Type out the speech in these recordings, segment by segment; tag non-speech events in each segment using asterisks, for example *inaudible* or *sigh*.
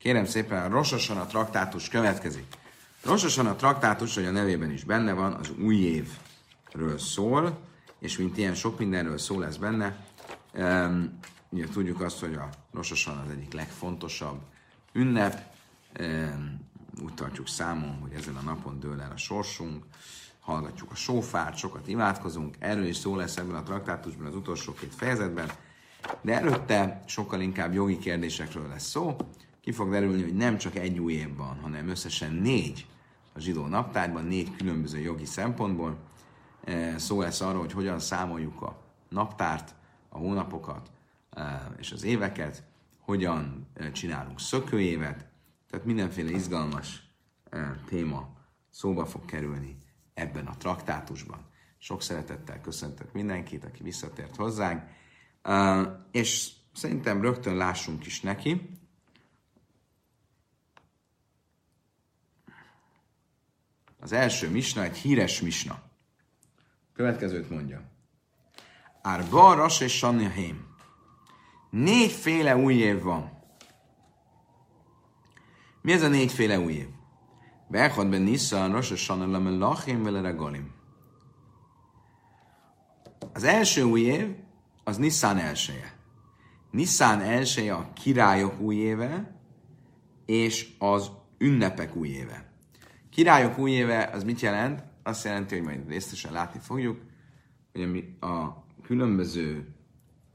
Kérem szépen, Rososan a traktátus következik. Rososan a traktátus, hogy a nevében is benne van, az új évről szól, és mint ilyen sok mindenről szó lesz benne. Um, ugye tudjuk azt, hogy a Rososan az egyik legfontosabb ünnep. Um, úgy tartjuk számon, hogy ezen a napon dől el a sorsunk, hallgatjuk a sófárt, sokat imádkozunk, erről is szó lesz ebben a traktátusban az utolsó két fejezetben, de előtte sokkal inkább jogi kérdésekről lesz szó. Ki fog derülni, hogy nem csak egy új év van, hanem összesen négy a zsidó naptárban, négy különböző jogi szempontból. E, szó lesz arról, hogy hogyan számoljuk a naptárt, a hónapokat e, és az éveket, hogyan e, csinálunk szökőévet, tehát mindenféle izgalmas téma szóba fog kerülni ebben a traktátusban. Sok szeretettel köszöntök mindenkit, aki visszatért hozzánk, és szerintem rögtön lássunk is neki. Az első misna egy híres misna. Következőt mondja. Árba, Ras és Hém. Négyféle új év van. Mi ez a négyféle új év? Beechad ben Nissan, Rosh Hashanah, Lachim, vele Regalim. Az első új év az Nissan elsője. Nissan elsője a királyok új éve, és az ünnepek új éve. Királyok új éve az mit jelent? Azt jelenti, hogy majd részletesen látni fogjuk, hogy a különböző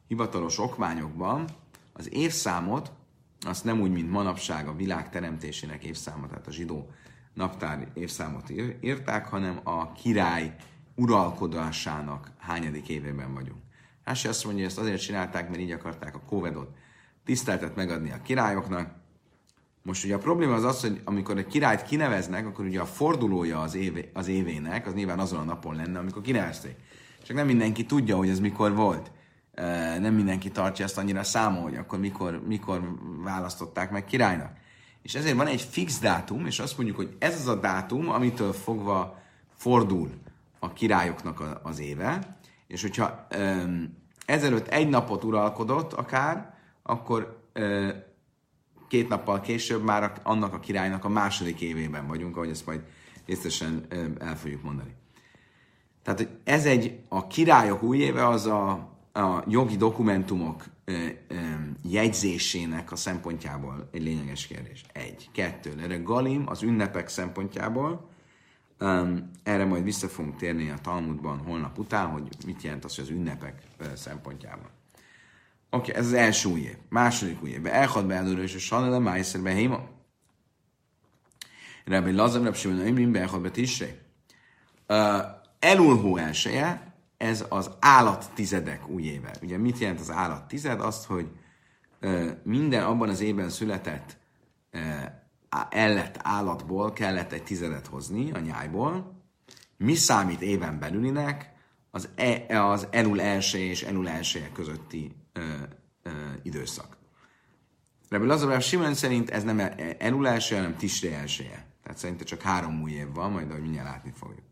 hivatalos okmányokban az évszámot, azt nem úgy, mint manapság a világ teremtésének évszáma, tehát a zsidó naptár évszámot írták, hanem a király uralkodásának hányadik évében vagyunk. Hási azt mondja, hogy ezt azért csinálták, mert így akarták a Kovedot tiszteltet megadni a királyoknak. Most ugye a probléma az az, hogy amikor egy királyt kineveznek, akkor ugye a fordulója az, éve, az évének, az nyilván azon a napon lenne, amikor kinevezték. Csak nem mindenki tudja, hogy ez mikor volt. Nem mindenki tartja ezt annyira számon, hogy akkor mikor, mikor választották meg királynak. És ezért van egy fix dátum, és azt mondjuk, hogy ez az a dátum, amitől fogva fordul a királyoknak az éve, és hogyha ezelőtt egy napot uralkodott akár, akkor két nappal később már annak a királynak a második évében vagyunk, ahogy ezt majd részesen uh, el fogjuk mondani. Tehát ez egy, a királyok új éve az a, a jogi dokumentumok uh, um, jegyzésének a szempontjából egy lényeges kérdés. Egy. Kettő. Erre Galim az ünnepek szempontjából, Um, erre majd vissza fogunk térni a Talmudban holnap után, hogy mit jelent az, hogy az ünnepek szempontjában. Oké, okay, ez az első új. Második új év. Elhad be előre, és a Sanele Májszer be Héma. Rebbi Lazar, Rebbi Simon, Ömrim, beelhad be Tisré. Uh, elulhó elsője, ez az állat tizedek új éve. Ugye mit jelent az állat tized? Azt, hogy uh, minden abban az évben született uh, ellett állatból kellett egy tizedet hozni a nyájból. Mi számít éven belülinek? Az, e, az elul első és elul első közötti ö, ö, időszak. Rebbe Lazarov Simon szerint ez nem elul első, hanem tisré elsője. Tehát szerintem csak három új év van, majd ahogy mindjárt látni fogjuk.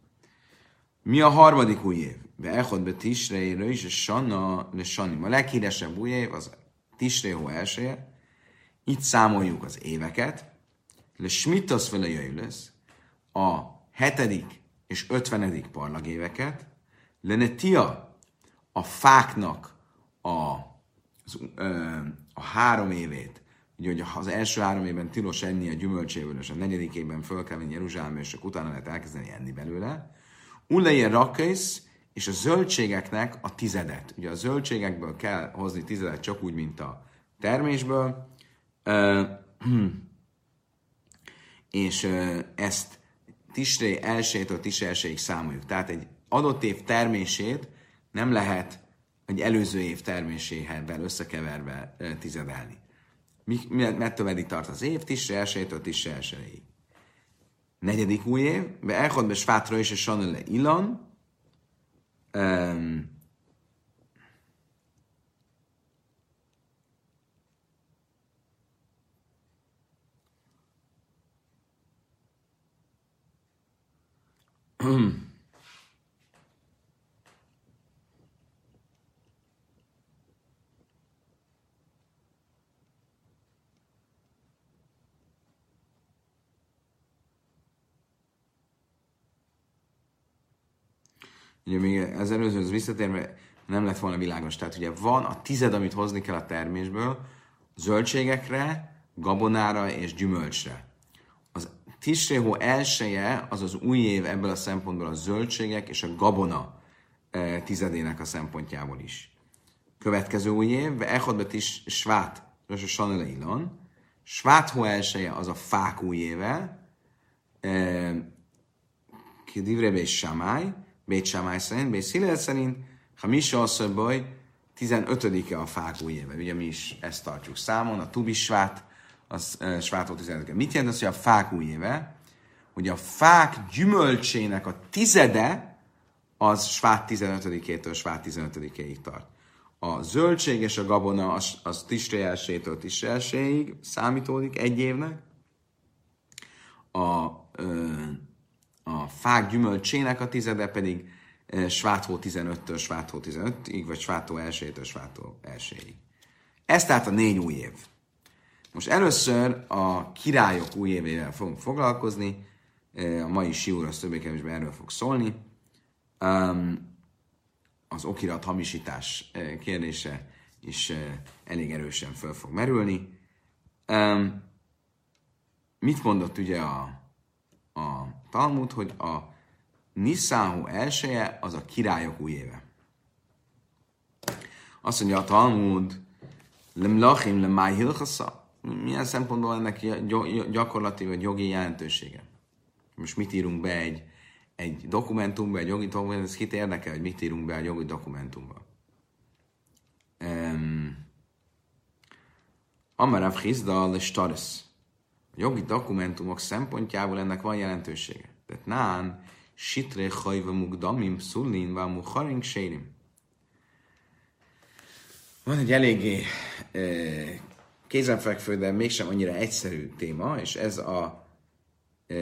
Mi a harmadik új év? Be echod be tisréről is, és sanna le sanni. A leghíresebb új év az tisréhó elsője. Itt számoljuk az éveket, le smittas vele lesz a hetedik és ötvenedik parlagéveket, lenne tia a fáknak a, az, ö, a három évét, ugye, hogy az első három évben tilos enni a gyümölcséből, és a negyedik évben föl kell venni Jeruzsálembe, és akkor utána lehet elkezdeni enni belőle. Uleje rakész, és a zöldségeknek a tizedet. Ugye a zöldségekből kell hozni tizedet csak úgy, mint a termésből. Uh, *clears throat* és ezt Tisré elsőtől Tisré elsőig számoljuk. Tehát egy adott év termését nem lehet egy előző év termésével összekeverve tizedelni. Mi, mettől meddig tart az év? Tisre elsőjétől tisre elsőjéig. Negyedik új év, be elhod be svátra és a sanele ilan, um, Hmm. *clears throat* ugye még az előzőhöz visszatérve nem lett volna világos. Tehát ugye van a tized, amit hozni kell a termésből, zöldségekre, gabonára és gyümölcsre. Az Tisréhó elsője, az az új év ebből a szempontból a zöldségek és a gabona e, tizedének a szempontjából is. Következő új év, Echodbet is Svát, a Sanele Ilon. Svát elsője az a fák új éve, e, Kidivre és Samály, Bét Samály szerint, Bét Szilel szerint, ha mi se baj, 15-e a fák új éve. Ugye mi is ezt tartjuk számon, a Tubi Svát, az uh, Svátó 15 Mit jelent az, hogy a fák új éve? Hogy a fák gyümölcsének a tizede az Svát 15-től Svát 15-ig tart. A zöldség és a gabona az, az Tisre elsőtől Tisre számítódik egy évnek. A, ö, a fák gyümölcsének a tizede pedig Sváthó 15-től Sváthó 15-ig, vagy Sváthó 1-től Sváthó 1-ig. Ez tehát a négy új év. Most először a királyok új évével fogunk foglalkozni, a mai siúr az többé kevésbé erről fog szólni. Az okirat hamisítás kérdése is elég erősen föl fog merülni. Mit mondott ugye a, a Talmud, hogy a Nissáhu elsője az a királyok új éve. Azt mondja a Talmud, lemlachim lemai hilchasza. Milyen szempontból ennek gyakorlati vagy jogi jelentősége? Most mit írunk be egy, egy dokumentumba, egy jogi dokumentumba, ez kit érdekel, hogy mit írunk be a jogi dokumentumba? Um, Amarav Hizda le. Jogi dokumentumok szempontjából ennek van jelentősége. Tehát nán, sitre hajva mugdamim, szullin, vá muharing sérim. Van egy eléggé e, kézenfekvő, de mégsem annyira egyszerű téma, és ez a e,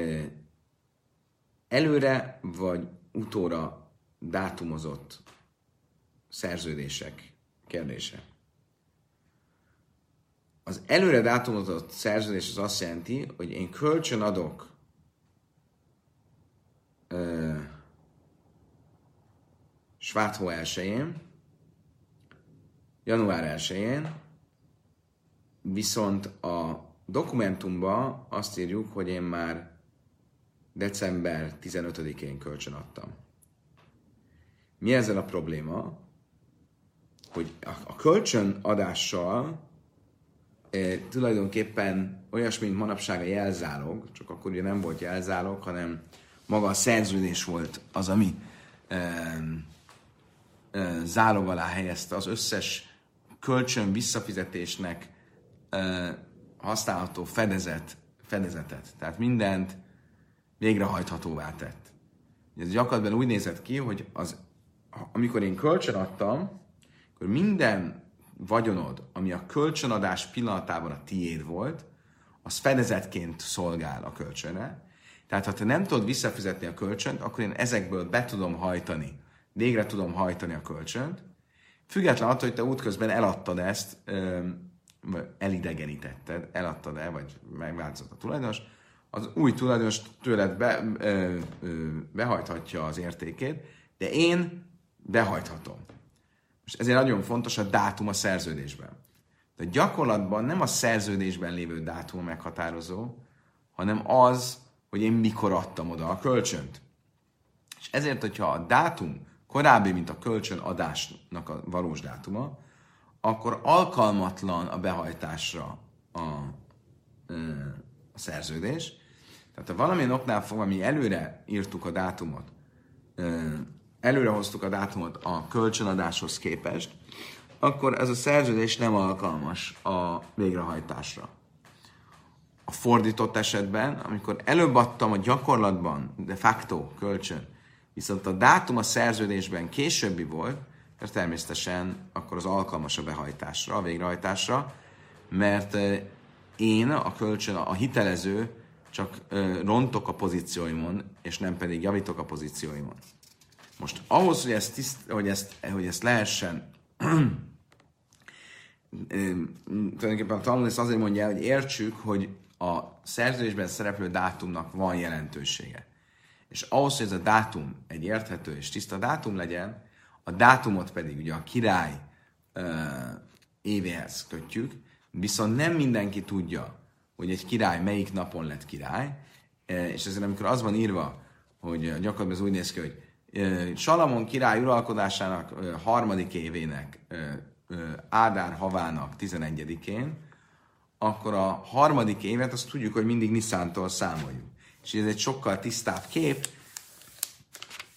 előre vagy utóra dátumozott szerződések kérdése. Az előre dátumozott szerződés az azt jelenti, hogy én kölcsön adok Sváthó 1 január 1-én, viszont a dokumentumban azt írjuk, hogy én már december 15-én kölcsön adtam. Mi ezzel a probléma? Hogy a, a kölcsönadással tulajdonképpen olyasmi, mint manapság a jelzálog, csak akkor ugye nem volt jelzálog, hanem maga a szerződés volt az, ami e, e, zálog alá helyezte az összes kölcsön visszafizetésnek e, használható fedezet, fedezetet. Tehát mindent végrehajthatóvá tett. Ez gyakorlatban úgy nézett ki, hogy az, amikor én kölcsön adtam, akkor minden vagyonod, ami a kölcsönadás pillanatában a tiéd volt, az fedezetként szolgál a kölcsönre, tehát, ha te nem tudod visszafizetni a kölcsönt, akkor én ezekből be tudom hajtani, végre tudom hajtani a kölcsönt, független attól, hogy te útközben eladtad ezt, elidegenítetted, eladtad-e, vagy megváltozott a tulajdonos, az új tulajdonos tőled be, ö, ö, behajthatja az értékét, de én behajthatom. Most ezért nagyon fontos a dátum a szerződésben. De gyakorlatban nem a szerződésben lévő dátum meghatározó, hanem az, hogy én mikor adtam oda a kölcsönt. És ezért, hogyha a dátum korábbi, mint a kölcsön adásnak a valós dátuma, akkor alkalmatlan a behajtásra a, a szerződés. Tehát ha valamilyen oknál fogva mi előre írtuk a dátumot, előre hoztuk a dátumot a kölcsönadáshoz képest, akkor ez a szerződés nem alkalmas a végrehajtásra a fordított esetben, amikor előbb adtam a gyakorlatban de facto kölcsön, viszont a dátum a szerződésben későbbi volt, mert természetesen akkor az alkalmas a behajtásra, a végrehajtásra, mert én, a kölcsön, a hitelező csak rontok a pozícióimon, és nem pedig javítok a pozícióimon. Most ahhoz, hogy ezt, tiszt, hogy ezt, hogy ezt lehessen *clears throat* tulajdonképpen a Talmud ezt azért mondja, hogy értsük, hogy a szerződésben szereplő dátumnak van jelentősége. és ahhoz, hogy ez a dátum egy érthető és tiszta dátum legyen, a dátumot pedig ugye a király ö, évéhez kötjük, viszont nem mindenki tudja, hogy egy király melyik napon lett király, és ezért amikor az van írva, hogy gyakorlatilag ez úgy néz ki, hogy Salamon király uralkodásának harmadik évének Ádár havának 11-én, akkor a harmadik évet azt tudjuk, hogy mindig Niszántól számoljuk. És ez egy sokkal tisztább kép,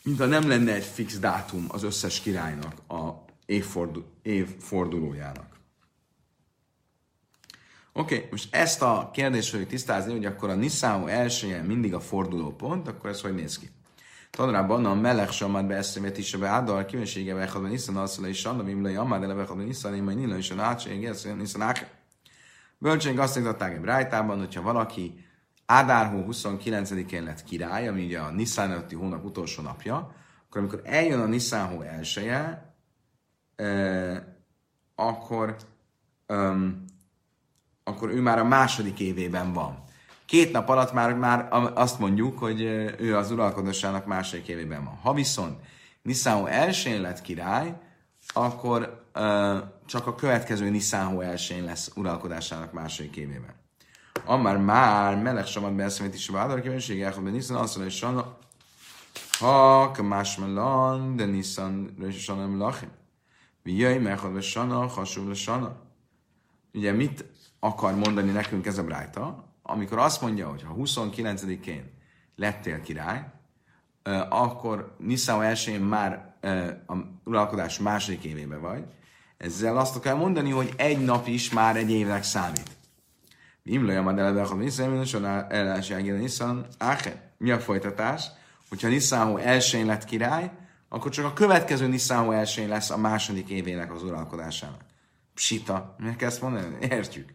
mint ha nem lenne egy fix dátum az összes királynak a évfordul- évfordulójának. Oké, okay, most ezt a kérdést fogjuk tisztázni, hogy akkor a Niszáó elsője mindig a forduló pont, akkor ez hogy néz ki? Tanrában a melech samad be eszémet is be ádal, kíváncsége vechadban Niszan alszala és Sanna, Vimlai Amad ele vechadban Niszan, én majd Nila is a nátség, Niszan Áke. Bölcsénk azt mondták egy rájtában, hogyha valaki Ádárhó 29-én lett király, ami ugye a Niszán előtti hónap utolsó napja, akkor amikor eljön a Niszánhó elsője, eh, akkor, akkor ő már a második évében van. Két nap alatt már, már azt mondjuk, hogy ő az uralkodásának második évében van. Ha viszont Niszánhó elsőn lett király, akkor uh, csak a következő Niszánhó elsőn lesz uralkodásának második évében. Amár már meleg samat beszélt is vádar kíváncsége, hogy Niszan azt mondja, hogy ha kamásmelan, de Niszan röjsösanem lachim. Vijöjj, mechad sana, hasonló sana. Ugye mit akar mondani nekünk ez a brájta? Amikor azt mondja, hogy ha 29-én lettél király, akkor Niszán elsőjén már a uralkodás második évében vagy. Ezzel azt kell mondani, hogy egy nap is már egy évnek számít. Imlője a eleve, ha Niszán, és ellenségére Niszán, Mi a folytatás? Hogyha Niszánhó elsőjén lett király, akkor csak a következő Niszánhó elsőjén lesz a második évének az uralkodásának. Psita. Miért ezt mondani? Értjük.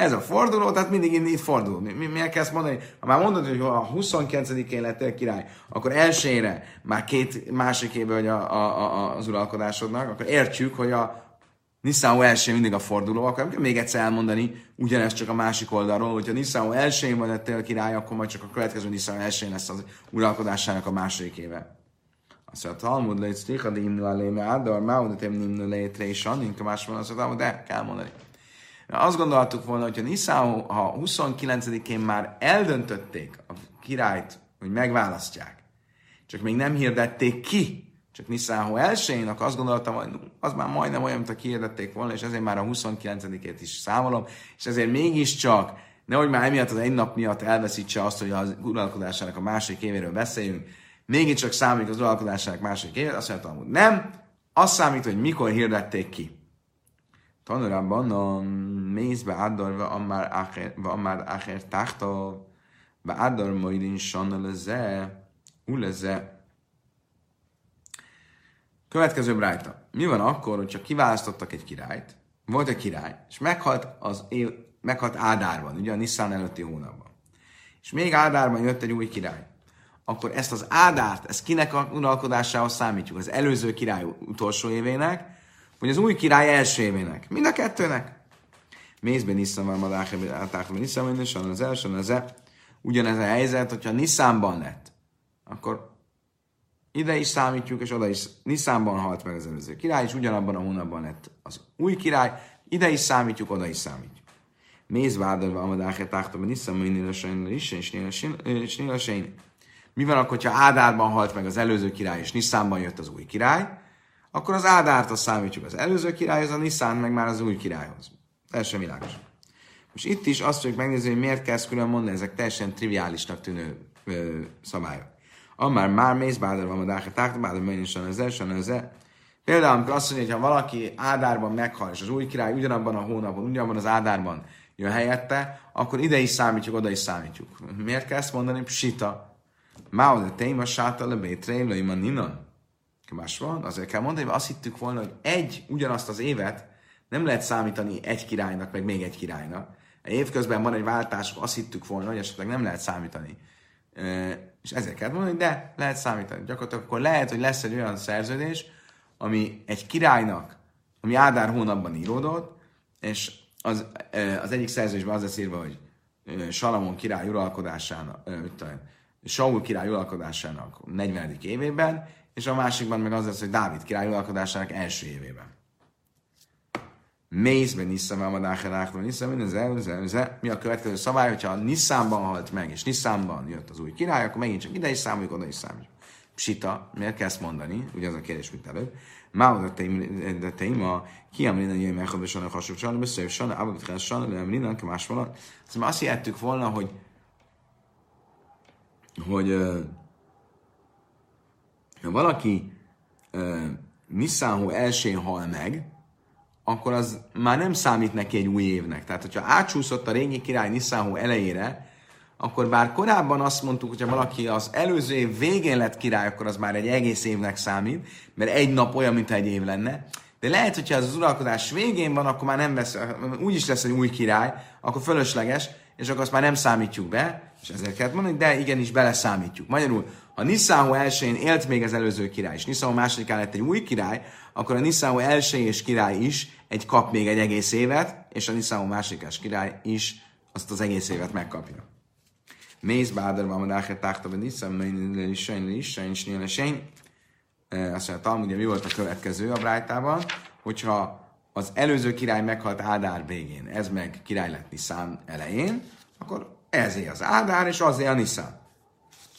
Ez a forduló, tehát mindig itt fordul. Mi, mi, miért kell ezt mondani? Ha már mondod, hogy ha 29-én lettél király, akkor elsőre már két másik éve vagy a, a, a, az uralkodásodnak, akkor értjük, hogy a Nissan első mindig a forduló, akkor nem kell még egyszer elmondani ugyanezt csak a másik oldalról, hogyha Nissan elsőjén van lettél király, akkor majd csak a következő Nissan elsőjén lesz az uralkodásának a második éve. Azt mondja, Talmud lejt sticha de imnu alé me ádar, máudatem nimnu létre és annin, más van, azt mondja, de kell mondani. Azt gondoltuk volna, hogy a Nissan, ha 29-én már eldöntötték a királyt, hogy megválasztják, csak még nem hirdették ki, csak Nissan elsőjének azt gondoltam, hogy az már majdnem olyan, mint a kihirdették volna, és ezért már a 29-ét is számolom, és ezért mégiscsak, nehogy már emiatt az egy nap miatt elveszítse azt, hogy az uralkodásának a másik évéről beszéljünk, mégiscsak számít az uralkodásának másik évét, azt mondtam, hogy nem, az számít, hogy mikor hirdették ki. Tanulában a mézbe áldor, ammár ácher táhta, be áldor majdin sanna leze, uleze. Következő brájta. Mi van akkor, hogyha kiválasztottak egy királyt, volt egy király, és meghalt, az év, meghalt Ádárban, ugye a Nissan előtti hónapban. És még Ádárban jött egy új király. Akkor ezt az Ádárt, ezt kinek a uralkodásához számítjuk? Az előző király utolsó évének, vagy az új király első évének. Mind a kettőnek. Mézben Nissan van Madáheben, általában Nissan van, az első, az e. Ugyanez a helyzet, hogyha Nissanban lett, akkor ide is számítjuk, és oda is Nissanban halt meg az előző király, és ugyanabban a hónapban lett az új király, ide is számítjuk, oda is számítjuk. Méz vádolva Amadáhe táchtában Nissan, Nila is, és Nila Mi van akkor, ha Ádárban halt meg az előző király, és Nissanban jött az új király? akkor az Ádárt azt számítjuk az előző királyhoz, a Nissan meg már az új királyhoz. Teljesen világos. Most itt is azt fogjuk megnézni, hogy miért kell külön mondani, ezek teljesen triviálisnak tűnő ö, szabályok. Amár már mész, bádar van a dáke tákt, bádar mennyi san az el, az Például, amikor azt mondja, hogy ha valaki Ádárban meghal, és az új király ugyanabban a hónapban, ugyanabban az Ádárban jön helyette, akkor ide is számítjuk, oda is számítjuk. Miért kell ezt mondani? Psita. Máo de téma sáta le bétrém, le ninon. Más van, azért kell mondani, hogy azt hittük volna, hogy egy, ugyanazt az évet nem lehet számítani egy királynak, meg még egy királynak. Évközben van egy váltás, azt hittük volna, hogy esetleg nem lehet számítani. És ezért kell mondani, de lehet számítani. Gyakorlatilag akkor lehet, hogy lesz egy olyan szerződés, ami egy királynak, ami Ádár hónapban íródott, és az, az egyik szerződésben az lesz írva, hogy Salamon király uralkodásának, Saul király uralkodásának 40. évében, és a másikban meg az lesz, hogy Dávid király uralkodásának első évében. Mézben Nisszam, Amadáherákban Nisszam, mi a következő szabály, hogyha Nisszánban halt meg, és Nisszánban jött az új király, akkor megint csak ide is számoljuk, oda is számoljuk. Psita, miért kell ezt mondani? Az a kérdés, mint előbb. Máodat téma, ki említen jöjjön meg, hogy sana hasonló sana, beszélj sana, abba betkel sana, de említen, más van. Szóval azt hihettük volna, hogy hogy ha valaki Nissanhu elsőn hal meg, akkor az már nem számít neki egy új évnek. Tehát, hogyha átsúszott a régi király Nissanhu elejére, akkor bár korábban azt mondtuk, hogyha valaki az előző év végén lett király, akkor az már egy egész évnek számít, mert egy nap olyan, mint egy év lenne. De lehet, hogyha az uralkodás végén van, akkor már nem vesz, úgy is lesz egy új király, akkor fölösleges, és akkor azt már nem számítjuk be, és ezért kellett mondani, de igenis beleszámítjuk. Magyarul, ha Nisszáhu elsőjén élt még az előző király, és Nisszáhu másodikán lett egy új király, akkor a Nisszáhu első és király is egy kap még egy egész évet, és a Nisszáhu másodikás király is azt az egész évet megkapja. Mész bádar van, hogy áhet tágta, hogy Nisszáhu, mert sajn. Azt mondja, ugye mi volt a következő a Brájtában, hogyha az előző király meghalt Ádár végén, ez meg király lett Niszán elején, akkor ezé az Ádár, és azé a Niszán.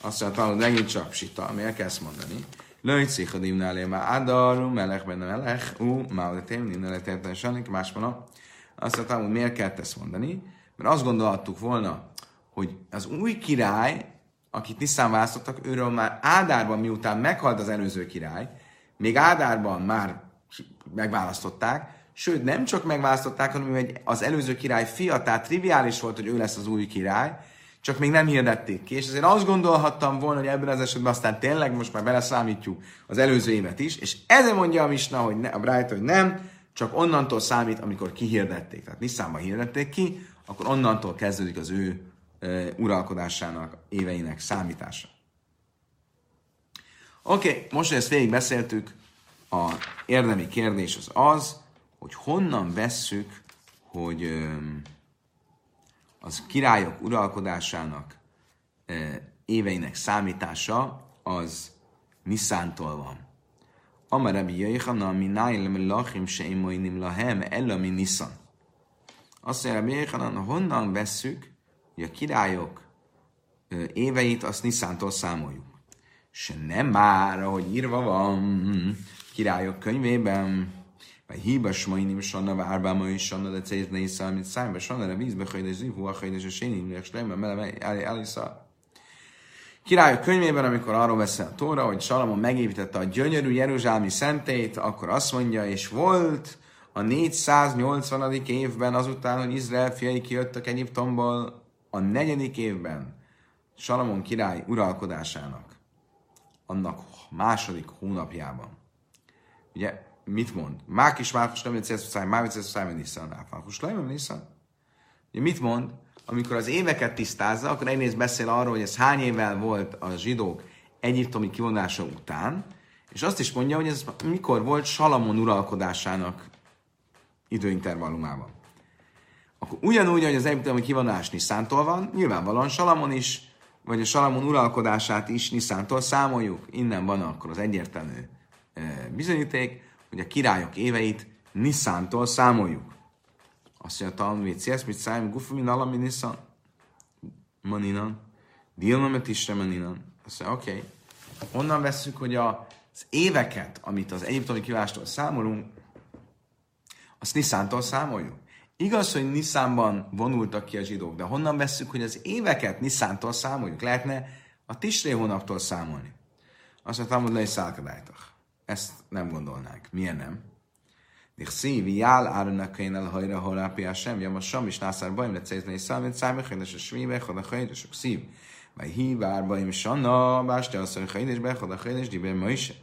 Azt mondja, hogy megint csak sita, miért kell ezt mondani? Lőjtszik a dimnálé már Ádar, melech benne melech, ú, már a tém, nem lehet érteni senki, más van. Azt mondta, hogy miért kell ezt mondani? Mert azt gondolhattuk volna, hogy az új király, akit Niszán választottak, őről már Ádárban, miután meghalt az előző király, még Ádárban már megválasztották, Sőt, nem csak megválasztották, hanem hogy az előző király fia, tehát triviális volt, hogy ő lesz az új király, csak még nem hirdették ki. És azért azt gondolhattam volna, hogy ebben az esetben aztán tényleg most már beleszámítjuk az előző évet is, és ezzel mondja a Misna, hogy ne, a Bright, hogy nem, csak onnantól számít, amikor kihirdették. Tehát Nisszánba hirdették ki, akkor onnantól kezdődik az ő e, uralkodásának, éveinek számítása. Oké, okay, most, hogy ezt végig beszéltük, a érdemi kérdés az az, hogy honnan vesszük, hogy az királyok uralkodásának éveinek számítása az Niszántól van. Amar Rabbi Jöjjhan, ami nájlem lachim se imoinim lahem, ella mi Niszan. Azt mondja Rabbi Jöjjhan, honnan vesszük, hogy a királyok éveit azt Niszántól számoljuk. Se nem már, ahogy írva van királyok könyvében, vagy hiba smainim sanna, várba ma is sanna, de céz nézze, amit szájba sanna, de vízbe hajdes, zihu a hajdes, és én indulják, slemben, mele, elisza. Királyok könyvében, amikor arról beszél a Tóra, hogy Salamon megépítette a gyönyörű Jeruzsálmi szentét, akkor azt mondja, és volt a 480. évben azután, hogy Izrael fiai kijöttek Egyiptomból, a negyedik évben Salamon király uralkodásának, annak második hónapjában. Ugye mit mond? Mák is Márkus nem vicces száj, már vicces száj, Nissan, Márkus nem Nissan. Mit mond? Amikor az éveket tisztázza, akkor egyrészt beszél arról, hogy ez hány évvel volt a zsidók egyiptomi kivonása után, és azt is mondja, hogy ez mikor volt Salamon uralkodásának időintervallumában. Akkor ugyanúgy, hogy az egyiptomi kivonás Niszántól van, nyilvánvalóan Salamon is, vagy a Salamon uralkodását is Niszántól számoljuk. Innen van akkor az egyértelmű eh, bizonyíték hogy a királyok éveit Niszántól számoljuk. Azt mondja, Talmud, Ciesz, mit szájm, gufa min alami Niszan? Maninan. Dilnamet is maninan. Azt mondja, oké. Okay. Onnan veszük, hogy az éveket, amit az egyiptomi kiválástól számolunk, azt Niszántól számoljuk. Igaz, hogy Niszánban vonultak ki a zsidók, de honnan veszük, hogy az éveket Niszántól számoljuk? Lehetne a Tisré hónaptól számolni. Azt mondta, hogy le is ezt nem gondolnánk. Miért nem? Nixi, vi jál árnak én el hajra horápia sem, jam a sam is nászár bajm le cézni és számít számít, hogy a svíve, hogy a hajra sok szív. Vagy hí vár bajm sanna, bástja azt, hogy hajra és be, hogy a hajra és dibe ma is.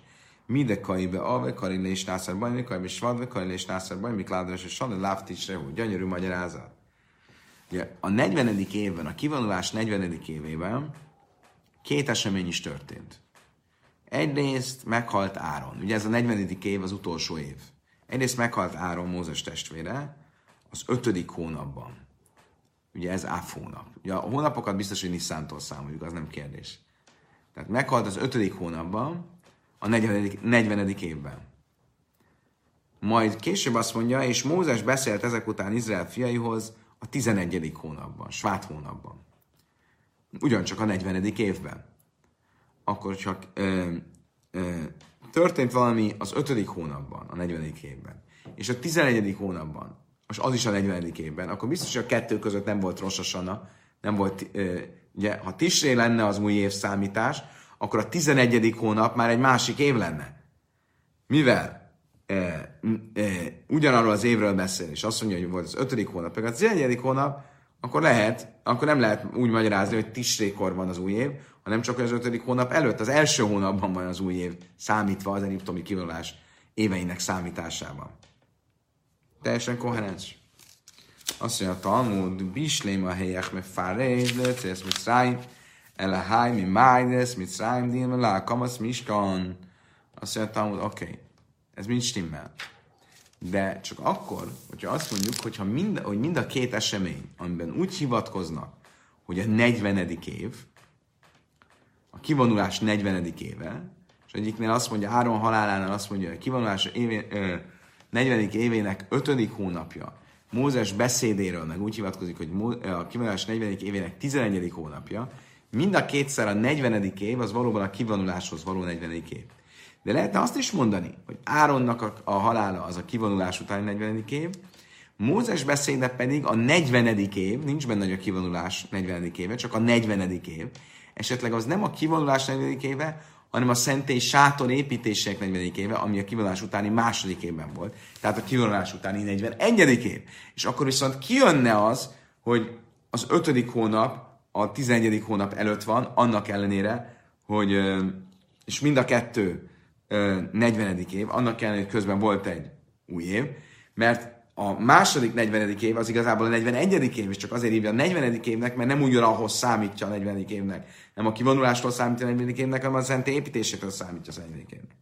Mide kaibe ave, karile és nászár bajm, kaibe svadve, karile és nászár bajm, mikládra és sanna, láfticsre, hogy gyönyörű magyarázat. Ugye, a 40. évben, a kivonulás 40. évében két esemény is történt. Egyrészt meghalt Áron. Ugye ez a 40. év az utolsó év. Egyrészt meghalt Áron, Mózes testvére, az ötödik hónapban. Ugye ez Áf hónap. Ugye a hónapokat biztos, hogy Niszántól számoljuk, az nem kérdés. Tehát meghalt az ötödik hónapban, a 40. 40. évben. Majd később azt mondja, és Mózes beszélt ezek után Izrael fiaihoz a 11. hónapban, svát hónapban. Ugyancsak a 40. évben. Akkor csak ö, ö, történt valami az 5. hónapban, a 40. évben, és a 11. hónapban, és az is a 40. évben, akkor biztos, hogy a kettő között nem volt rossosana, nem volt, ö, ugye, ha Tisré lenne az új év számítás, akkor a 11. hónap már egy másik év lenne. Mivel e, e, ugyanarról az évről beszél, és azt mondja, hogy volt az 5. hónap, meg a 11. hónap, akkor lehet, akkor nem lehet úgy magyarázni, hogy tisrékor van az új év, hanem csak az 5. hónap előtt, az első hónapban van az új év, számítva az egyiptomi kivonulás éveinek számításában. Teljesen koherens. Azt mondja a Talmud, Bislém a helyek, meg fáréz, lőcész, mit szájt, Elahai mi májdes, mit szrájm díl, lá, kamasz miskan. Azt mondja Talmud, oké, okay, ez mind stimmel. De csak akkor, hogyha azt mondjuk, hogyha mind, hogy mind a két esemény, amiben úgy hivatkoznak, hogy a 40. év, a kivonulás 40. éve, és egyiknél azt mondja, Áron halálánál azt mondja, hogy a kivonulás évé, ö, 40. évének 5. hónapja, Mózes beszédéről meg úgy hivatkozik, hogy a kivonulás 40. évének 11. hónapja, Mind a kétszer a 40. év, az valóban a kivonuláshoz való 40. év. De lehetne azt is mondani, hogy Áronnak a, a halála az a kivonulás utáni 40. év, Mózes beszéde pedig a 40. év, nincs benne, hogy a kivonulás 40. éve, csak a 40. év. Esetleg az nem a kivonulás 40. éve, hanem a szentély sátor építések 40. éve, ami a kivonulás utáni második évben volt. Tehát a kivonulás utáni 41. év. És akkor viszont kijönne az, hogy az ötödik hónap a 11. hónap előtt van, annak ellenére, hogy, és mind a kettő 40. év, annak ellenére, hogy közben volt egy új év, mert a második 40. év az igazából a 41. év, és csak azért hívja a 40. évnek, mert nem ahhoz számítja a 40. évnek. Nem a kivonulástól számítja a 40. évnek, hanem a szent építésétől számítja a 40. évnek.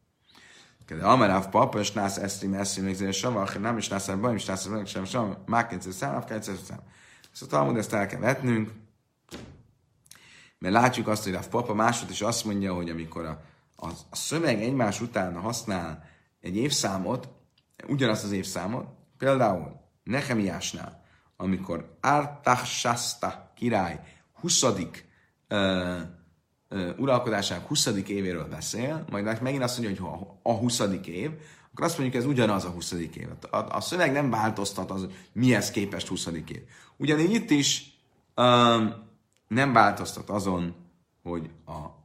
Kiedy Amaráv papa, és nász esztrim esztrim, megzére savach, nem is nász bajom, és nász bajom, sem sem, mákényszer szám, afkájtszer szám. Szóval Talmud ezt el kell vetnünk, mert látjuk azt, hogy a papa másod is azt mondja, hogy amikor a, a, a szöveg egymás után használ egy évszámot, ugyanazt az évszámot, például Nehemiásnál, amikor Artaxasta király 20. Uh, uh, uralkodásának 20. évéről beszél, majd megint azt mondja, hogy a 20. év, akkor azt mondjuk, ez ugyanaz a 20. év. A, a szöveg nem változtat az, mihez képest 20. év. Ugyanígy itt is um, nem változtat azon, hogy a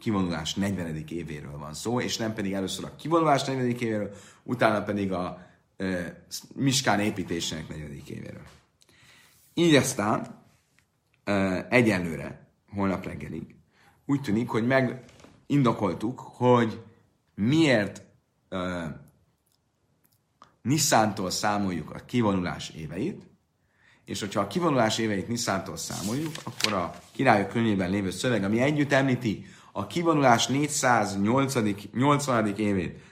kivonulás 40. évéről van szó, és nem pedig először a kivonulás 40. évéről, utána pedig a ö, Miskán építésének 40. évéről. Így aztán ö, egyelőre, holnap reggelig, úgy tűnik, hogy megindokoltuk, hogy miért uh, Nisszántól számoljuk a kivonulás éveit, és hogyha a kivonulás éveit Niszántól számoljuk, akkor a királyok könyvében lévő szöveg, ami együtt említi a kivonulás 408. 80. évét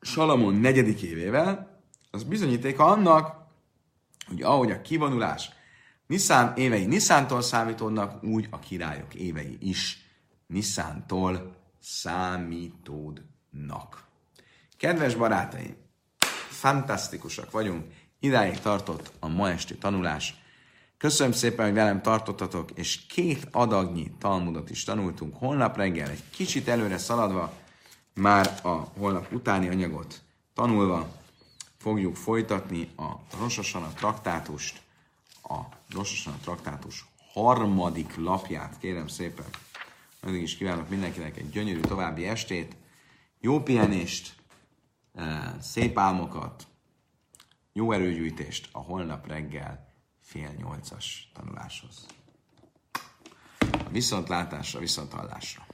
Salamon negyedik évével, az bizonyítéka annak, hogy ahogy a kivonulás Niszán évei Niszántól számítódnak, úgy a királyok évei is Niszántól számítódnak. Kedves barátaim, fantasztikusak vagyunk, Idáig tartott a ma esti tanulás. Köszönöm szépen, hogy velem tartottatok, és két adagnyi Talmudot is tanultunk. Holnap reggel egy kicsit előre szaladva, már a holnap utáni anyagot tanulva fogjuk folytatni a Rososan a traktátust, a Rososan a traktátus harmadik lapját, kérem szépen. Addig is kívánok mindenkinek egy gyönyörű további estét, jó pihenést, eh, szép álmokat, jó erőgyűjtést a holnap reggel fél nyolcas tanuláshoz. A viszontlátásra, viszonthallásra.